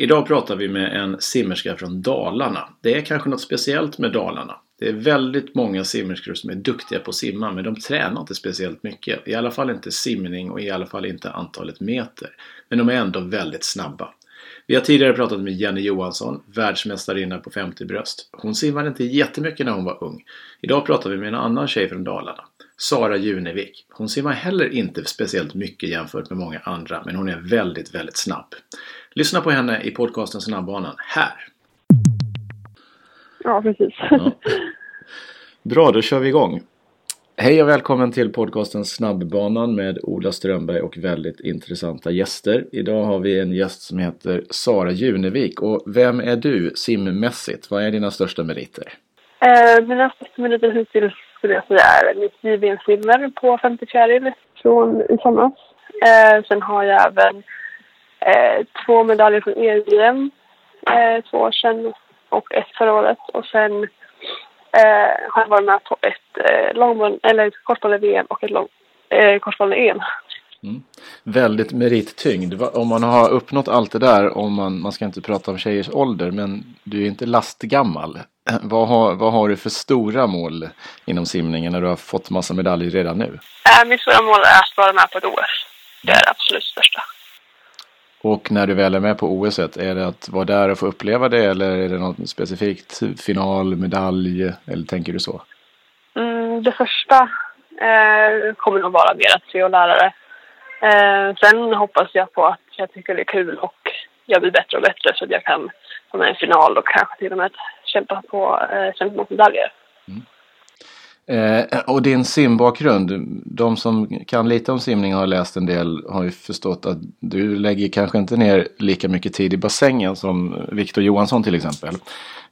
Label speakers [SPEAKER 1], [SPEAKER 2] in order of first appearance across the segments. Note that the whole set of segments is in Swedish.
[SPEAKER 1] Idag pratar vi med en simmerska från Dalarna. Det är kanske något speciellt med Dalarna. Det är väldigt många simmerskor som är duktiga på att simma men de tränar inte speciellt mycket. I alla fall inte simning och i alla fall inte antalet meter. Men de är ändå väldigt snabba. Vi har tidigare pratat med Jenny Johansson, världsmästarinna på 50 bröst. Hon simmade inte jättemycket när hon var ung. Idag pratar vi med en annan tjej från Dalarna, Sara Junevik. Hon simmar heller inte speciellt mycket jämfört med många andra, men hon är väldigt, väldigt snabb. Lyssna på henne i podcasten Snabbbanan här.
[SPEAKER 2] Ja, precis.
[SPEAKER 1] Ja. Bra, då kör vi igång. Hej och välkommen till podcasten Snabbbanan med Ola Strömberg och väldigt intressanta gäster. Idag har vi en gäst som heter Sara Junevik. Och vem är du simmässigt? Vad är dina största meriter?
[SPEAKER 2] Eh, mina största meriter hittills skulle jag säga är mitt JVM-silver på 50 fjäril från i somras. Eh, sen har jag även eh, två medaljer från EM, eh, två år sedan och ett förra året. Och sen eh, har jag varit med på ett eh, eller kortboll-VM och ett lång, eh, kortboll-EM.
[SPEAKER 1] Mm. Väldigt merittyngd. Om man har uppnått allt det där, om man, man ska inte prata om tjejers ålder, men du är inte lastgammal. Vad har, vad har du för stora mål inom simningen när du har fått massa medaljer redan nu?
[SPEAKER 2] Eh, mitt stora mål är att vara med på ett OS. Det är det absolut största.
[SPEAKER 1] Och när du väl är med på OS, är det att vara där och få uppleva det eller är det något specifikt? Final, medalj eller tänker du så?
[SPEAKER 2] Mm, det första eh, kommer nog vara mer att se och lära det. Eh, sen hoppas jag på att jag tycker det är kul och jag blir bättre och bättre så att jag kan med i en final och kanske till och med kämpa på eh, kämpa mot medaljer.
[SPEAKER 1] Eh, och din simbakgrund, de som kan lite om simning och har läst en del har ju förstått att du lägger kanske inte ner lika mycket tid i bassängen som Viktor Johansson till exempel.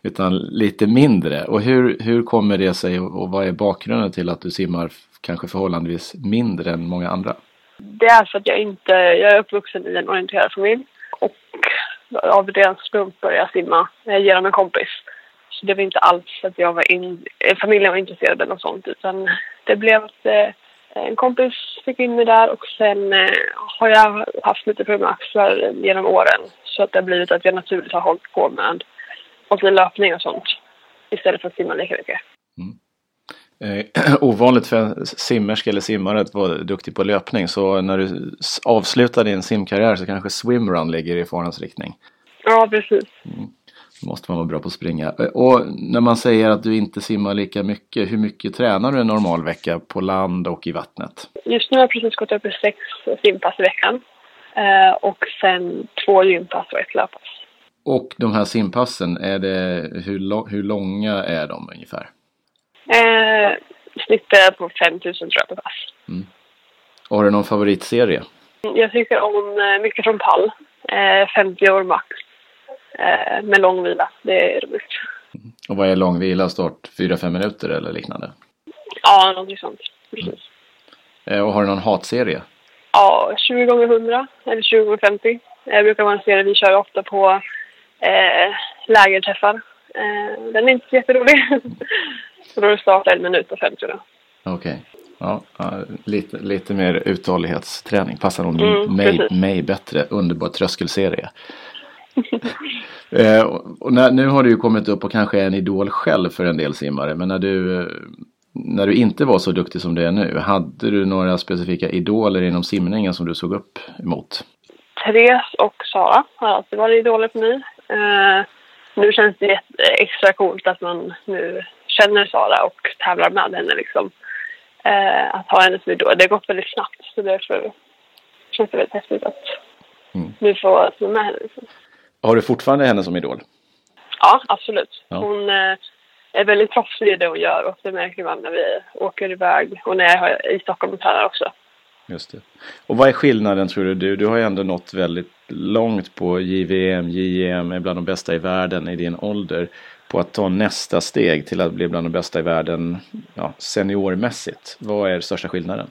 [SPEAKER 1] Utan lite mindre. Och hur, hur kommer det sig och och vad är bakgrunden till att du simmar kanske förhållandevis mindre än många andra?
[SPEAKER 2] Det är för att jag inte, jag är uppvuxen i en orienterad familj och av ren slump började jag simma eh, genom en kompis. Så det var inte alls att jag var in, eh, familjen var intresserad eller något sånt utan det blev att eh, en kompis fick in mig där och sen eh, har jag haft lite problem med axlar genom åren så att det har blivit att jag naturligt har hållit på med och löpning och sånt istället för att simma lika mycket.
[SPEAKER 1] Eh, ovanligt för en simmerska eller simmare att vara duktig på löpning. Så när du avslutar din simkarriär så kanske swimrun ligger i farans riktning.
[SPEAKER 2] Ja, precis.
[SPEAKER 1] Då måste man vara bra på att springa. Och när man säger att du inte simmar lika mycket, hur mycket tränar du en normal vecka på land och i vattnet?
[SPEAKER 2] Just nu har jag precis gått upp i sex simpass i veckan. Eh, och sen två gympass och ett löppass.
[SPEAKER 1] Och de här simpassen, är det, hur, hur långa är de ungefär?
[SPEAKER 2] Eh, snittet på 5000 tror jag per pass.
[SPEAKER 1] Och har du någon favoritserie?
[SPEAKER 2] Jag tycker om eh, mycket från pall. Eh, 50 år max. Eh, med lång vila. Det är roligt.
[SPEAKER 1] Och vad är lång vila? Start 4-5 minuter eller liknande?
[SPEAKER 2] Ja, någonting sånt. Precis.
[SPEAKER 1] Eh, Och har du någon hatserie?
[SPEAKER 2] Ja, 20 gånger 100 eller 20 gånger 50. Det brukar vara en serie vi kör ofta på eh, lägerträffar. Eh, den är inte så jätterolig. så då är det starta en minut och 50 då.
[SPEAKER 1] Okej. Ja, ja, lite, lite mer uthållighetsträning passar nog
[SPEAKER 2] Mm,
[SPEAKER 1] mig, mig bättre. Underbar tröskelserie. eh, och när, nu har du ju kommit upp och kanske är en idol själv för en del simmare. Men när du, eh, när du inte var så duktig som du är nu, hade du några specifika idoler inom simningen som du såg upp emot?
[SPEAKER 2] Therese och Sara har alltid varit idoler för mig. Eh, nu känns det jätte- extra coolt att man nu känner Sara och tävlar med henne. Liksom. Eh, att ha henne som idol. Det har gått väldigt snabbt så därför känns det väldigt häftigt att
[SPEAKER 1] Mm.
[SPEAKER 2] nu få vara med henne. Liksom.
[SPEAKER 1] Har du fortfarande henne som idol?
[SPEAKER 2] Ja, absolut.
[SPEAKER 1] Ja.
[SPEAKER 2] Hon eh, är väldigt proffsig i det hon gör och det märker man när vi åker iväg och när jag är i Stockholm och tränar också.
[SPEAKER 1] Just det. Och vad är skillnaden tror du? Du, du har ju ändå nått väldigt långt på JVM, JEM, är bland de bästa i världen i din ålder. På att ta nästa steg till att bli bland de bästa i världen ja, seniormässigt. Vad är största skillnaden?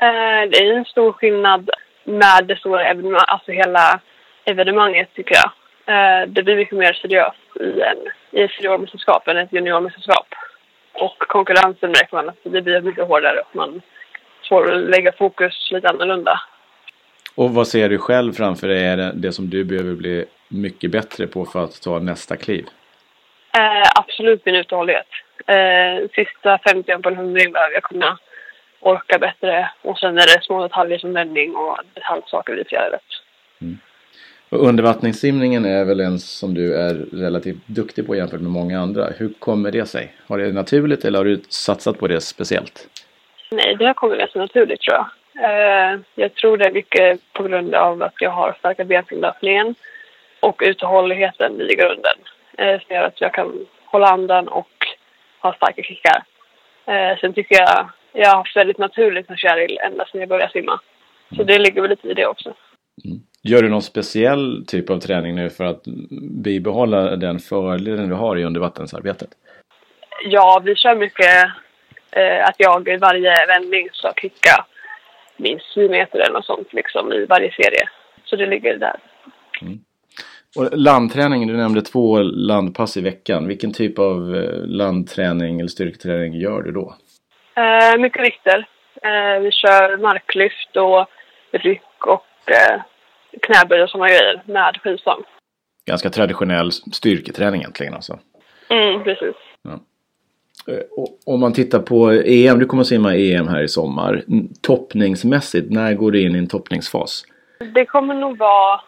[SPEAKER 2] Eh, det är en stor skillnad med det stora evenemanget, alltså hela evenemanget tycker jag. Eh, det blir mycket mer seriöst i, en, i ett seniormästerskap än ett juniormästerskap. Och konkurrensen märker man att det blir mycket hårdare och man får lägga fokus lite annorlunda.
[SPEAKER 1] Och vad ser du själv framför dig är det, det som du behöver bli mycket bättre på för att ta nästa kliv?
[SPEAKER 2] Eh, absolut min uthållighet. Eh, sista 50 på en hundring behöver jag kunna orka bättre. Och sen är det små detaljer som vändning och detaljsaker vid fjärilet.
[SPEAKER 1] Mm. Och undervattningssimningen är väl en som du är relativt duktig på jämfört med många andra. Hur kommer det sig? Har det naturligt eller har du satsat på det speciellt?
[SPEAKER 2] Nej, det har kommit ganska naturligt tror jag. Eh, jag tror det är mycket på grund av att jag har starka benfyllöpningen och uthålligheten i grunden. Eh, som gör att jag kan hålla andan och ha starka kickar. Eh, sen tycker jag jag har haft väldigt naturligt med fjäril ända sedan jag började simma. Så det ligger väl lite i det också.
[SPEAKER 1] Mm. Gör du någon speciell typ av träning nu för att bibehålla den fördelen du har i undervattensarbetet?
[SPEAKER 2] Ja, vi kör mycket eh, att jag i varje vändning ska kicka minst 10 meter eller något sånt liksom i varje serie. Så det ligger där. Mm.
[SPEAKER 1] Och landträning, du nämnde två landpass i veckan. Vilken typ av eh, landträning eller styrketräning gör du då?
[SPEAKER 2] Eh, mycket vikter. Eh, vi kör marklyft och ryck och eh, knäböj och sådana grejer med skivstång.
[SPEAKER 1] Ganska traditionell styrketräning egentligen alltså?
[SPEAKER 2] Mm, precis. Ja.
[SPEAKER 1] Eh, och om man tittar på EM, du kommer att simma EM här i sommar. Toppningsmässigt, när går du in i en toppningsfas?
[SPEAKER 2] Det kommer nog vara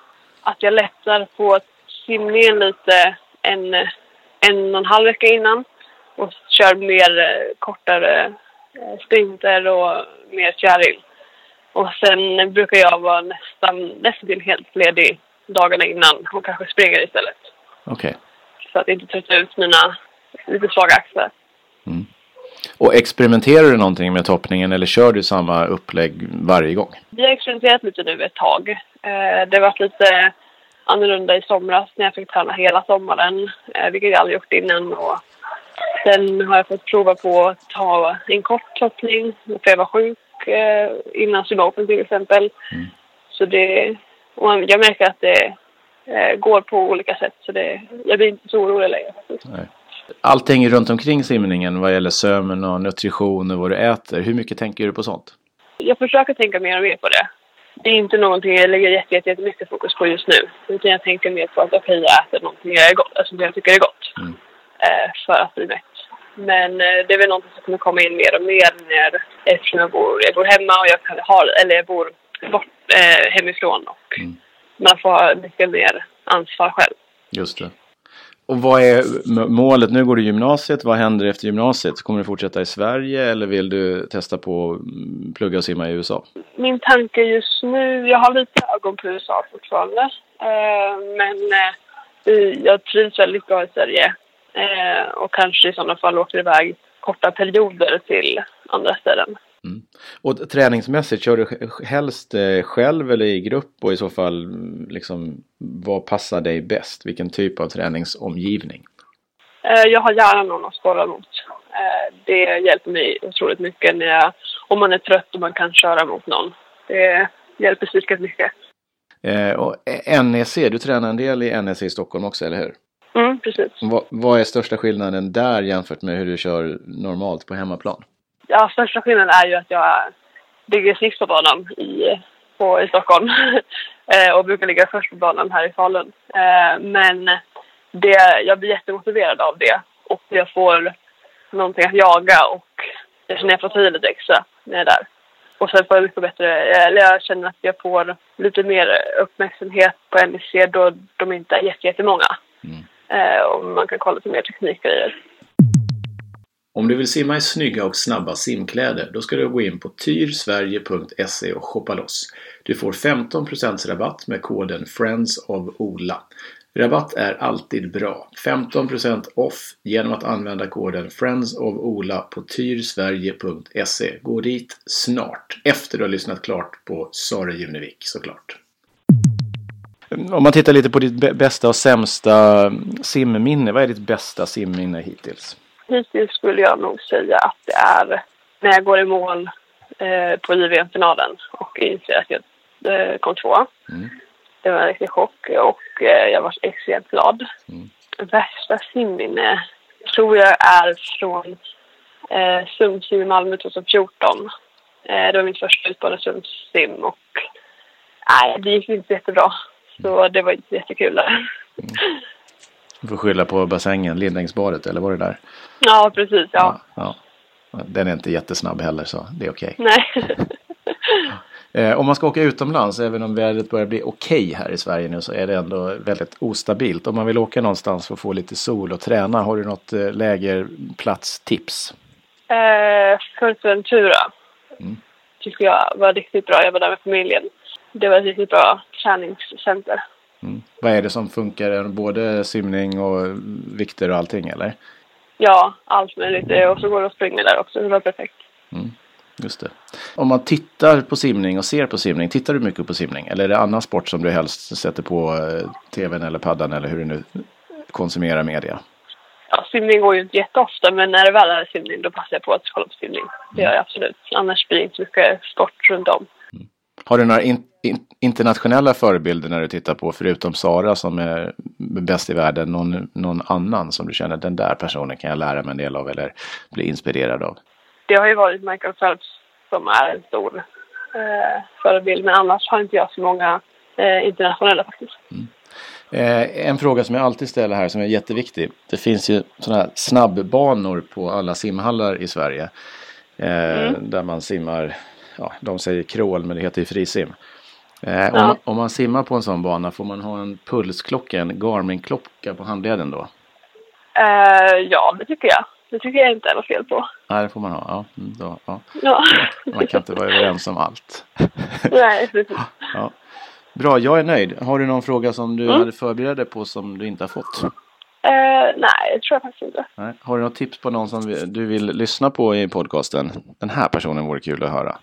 [SPEAKER 2] att jag lättar på simningen lite en, en och en halv vecka innan och kör mer eh, kortare eh, sprinter och mer fjäril. Och sen brukar jag vara nästan, nästan helt ledig dagarna innan och kanske springer istället.
[SPEAKER 1] Okej. Okay.
[SPEAKER 2] Så att inte trötta ut mina lite svaga axlar. Mm.
[SPEAKER 1] Och experimenterar du någonting med toppningen eller kör du samma upplägg varje gång?
[SPEAKER 2] Vi har experimenterat lite nu ett tag. Eh, det har varit lite annorlunda i somras när jag fick träna hela sommaren, eh, vilket jag aldrig gjort innan. Och sen har jag fått prova på att ta en kort toppning, för jag var sjuk eh, innan Sydopen till exempel. Mm. Så det, och jag märker att det går på olika sätt så det, jag blir inte så orolig längre. Nej
[SPEAKER 1] allting runt omkring simningen vad gäller sömn och nutrition och vad du äter. Hur mycket tänker du på sånt?
[SPEAKER 2] Jag försöker tänka mer och mer på det. Det är inte någonting jag lägger jätte, jätte, jättemycket fokus på just nu. Utan jag tänker mer på att okej, okay, jag äter någonting jag, är gott, alltså, jag tycker är gott. Mm. Eh, för att bli mätt. Men eh, det är väl någonting som kommer komma in mer och mer när, eftersom jag bor, jag bor hemma och jag kan ha, eller jag bor bort eh, hemifrån och mm. man får mycket mer ansvar själv.
[SPEAKER 1] Just det. Och vad är målet? Nu går du gymnasiet. Vad händer efter gymnasiet? Kommer du fortsätta i Sverige eller vill du testa på att plugga och simma i USA?
[SPEAKER 2] Min tanke just nu, jag har lite ögon på USA fortfarande. Eh, men eh, jag trivs väldigt bra i Sverige. Eh, och kanske i sådana fall åker iväg korta perioder till andra ställen.
[SPEAKER 1] Mm. Och träningsmässigt, kör du helst eh, själv eller i grupp och i så fall liksom, vad passar dig bäst? Vilken typ av träningsomgivning?
[SPEAKER 2] Eh, jag har gärna någon att spara mot. Eh, det hjälper mig otroligt mycket när jag, om man är trött och man kan köra mot någon. Det hjälper psyket mycket.
[SPEAKER 1] och NEC, du tränar en del i NEC i Stockholm också, eller hur?
[SPEAKER 2] Mm, precis.
[SPEAKER 1] Vad, vad är största skillnaden där jämfört med hur du kör normalt på hemmaplan?
[SPEAKER 2] ja, största skillnaden är ju att jag ligger sist på banan i, på, i Stockholm eh, och brukar ligga först på banan här i Falun. Eh, men det, jag blir jättemotiverad av det och jag får någonting att jaga och jag känner att jag får ta i lite extra när jag är där. Och sen får jag mycket bättre, eller jag känner att jag får lite mer uppmärksamhet på NEC då de inte är jättemånga. Eh, och man kan kolla lite mer teknikgrejer.
[SPEAKER 1] Om du vill simma i snygga och snabba simkläder då ska du gå in på tyrsverige.se och shoppa loss. Du får 15% rabatt med koden Friends of Ola. Rabatt är alltid bra. 15% off genom att använda koden Friends of Ola på tyrsverige.se. Gå dit snart, efter du har lyssnat klart på Sara Junevik såklart. Om man tittar lite på ditt bästa och sämsta simminne, vad är ditt bästa simminne hittills?
[SPEAKER 2] hittills skulle jag nog säga att det är när jag går i mål eh, på JVM-finalen och inser att jag eh, kom tvåa. Mm. Det var en riktig chock och eh, jag var extremt glad. Mm. Värsta simminne tror jag är från eh, Sumsim i Malmö 2014. Eh, det var mitt första utbana Sumsim och nej, det gick inte jättebra. Så det var inte jättekul där.
[SPEAKER 1] Mm. Du får skylla på bassängen, Lindängsbadet, eller var det där?
[SPEAKER 2] Ja, precis. Ja.
[SPEAKER 1] ja, ja. Den är inte jättesnabb heller så det är okej.
[SPEAKER 2] Nej.
[SPEAKER 1] Eh, om man ska åka utomlands, även om vädret börjar bli okej okay här i Sverige nu, så är det ändå väldigt ostabilt. Om man vill åka någonstans för att få lite sol och träna, har du något eh, lägerplatstips?
[SPEAKER 2] Eh, Fuerteventura mm. tycker jag var riktigt bra. Jag var där med familjen. Det var ett riktigt bra träningscenter.
[SPEAKER 1] Mm. Vad är det som funkar? Både simning och vikter och allting eller?
[SPEAKER 2] Ja, allt möjligt. Och så går det att springa där också. Det var perfekt.
[SPEAKER 1] Mm. Just det. Om man tittar på simning och ser på simning, tittar du mycket på simning? Eller är det annan sport som du helst sätter på eh, tvn eller paddan eller hur du nu konsumerar media?
[SPEAKER 2] Ja, simning går ju inte jätteofta men när det väl är simning då passar jag på att kolla på simning. Det gör jag absolut. Annars blir det inte mycket sport runt om.
[SPEAKER 1] Har du några in, in, internationella förebilder när du tittar på, förutom Sara som är bäst i världen, någon, någon annan som du känner den där personen kan jag lära mig en del av eller bli inspirerad av?
[SPEAKER 2] det har ju varit Michael Phelps som är en stor eh, förebild. Men annars har inte jag så många eh, internationella faktiskt. Mm.
[SPEAKER 1] Eh, en fråga som jag alltid ställer här som är jätteviktig. Det finns ju sådana här snabbbanor på alla simhallar i Sverige. Eh, mm. Där man simmar, ja, de säger crawl men det heter ju frisim. Eh, ja. om, om, man simmar på en sån bana får man ha en pulsklocka, en Garmin-klocka på handleden då?
[SPEAKER 2] Eh, ja, det tycker jag. Det tycker jag inte är något fel på.
[SPEAKER 1] Nej, det får man ha. Ja, mm, då, ja. ja. Man kan inte vara överens om allt.
[SPEAKER 2] Nej, precis.
[SPEAKER 1] Ja. Bra, jag är nöjd. Har du någon fråga som du mm. hade förberett dig på som du inte har fått? Uh,
[SPEAKER 2] nej, det tror jag faktiskt inte.
[SPEAKER 1] Nej. Har du något tips på någon som du vill lyssna på i podcasten? Den här personen vore kul att höra.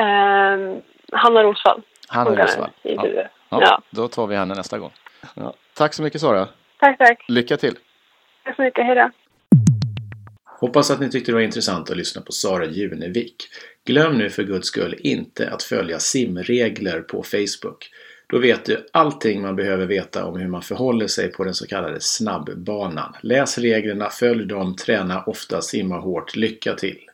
[SPEAKER 2] Uh, Hanna Rosvall.
[SPEAKER 1] Hanna Rosvall. Ja. Ja. ja. Då tar vi henne nästa gång. Ja. Tack så mycket Sara.
[SPEAKER 2] Tack, tack.
[SPEAKER 1] Lycka till.
[SPEAKER 2] Tack så mycket. Hej då.
[SPEAKER 1] Hoppas att ni tyckte det var intressant att lyssna på Sara Junevik. Glöm nu för guds skull inte att följa simregler på Facebook. Då vet du allting man behöver veta om hur man förhåller sig på den så kallade snabbbanan. Läs reglerna, följ dem, träna ofta, simma hårt. Lycka till!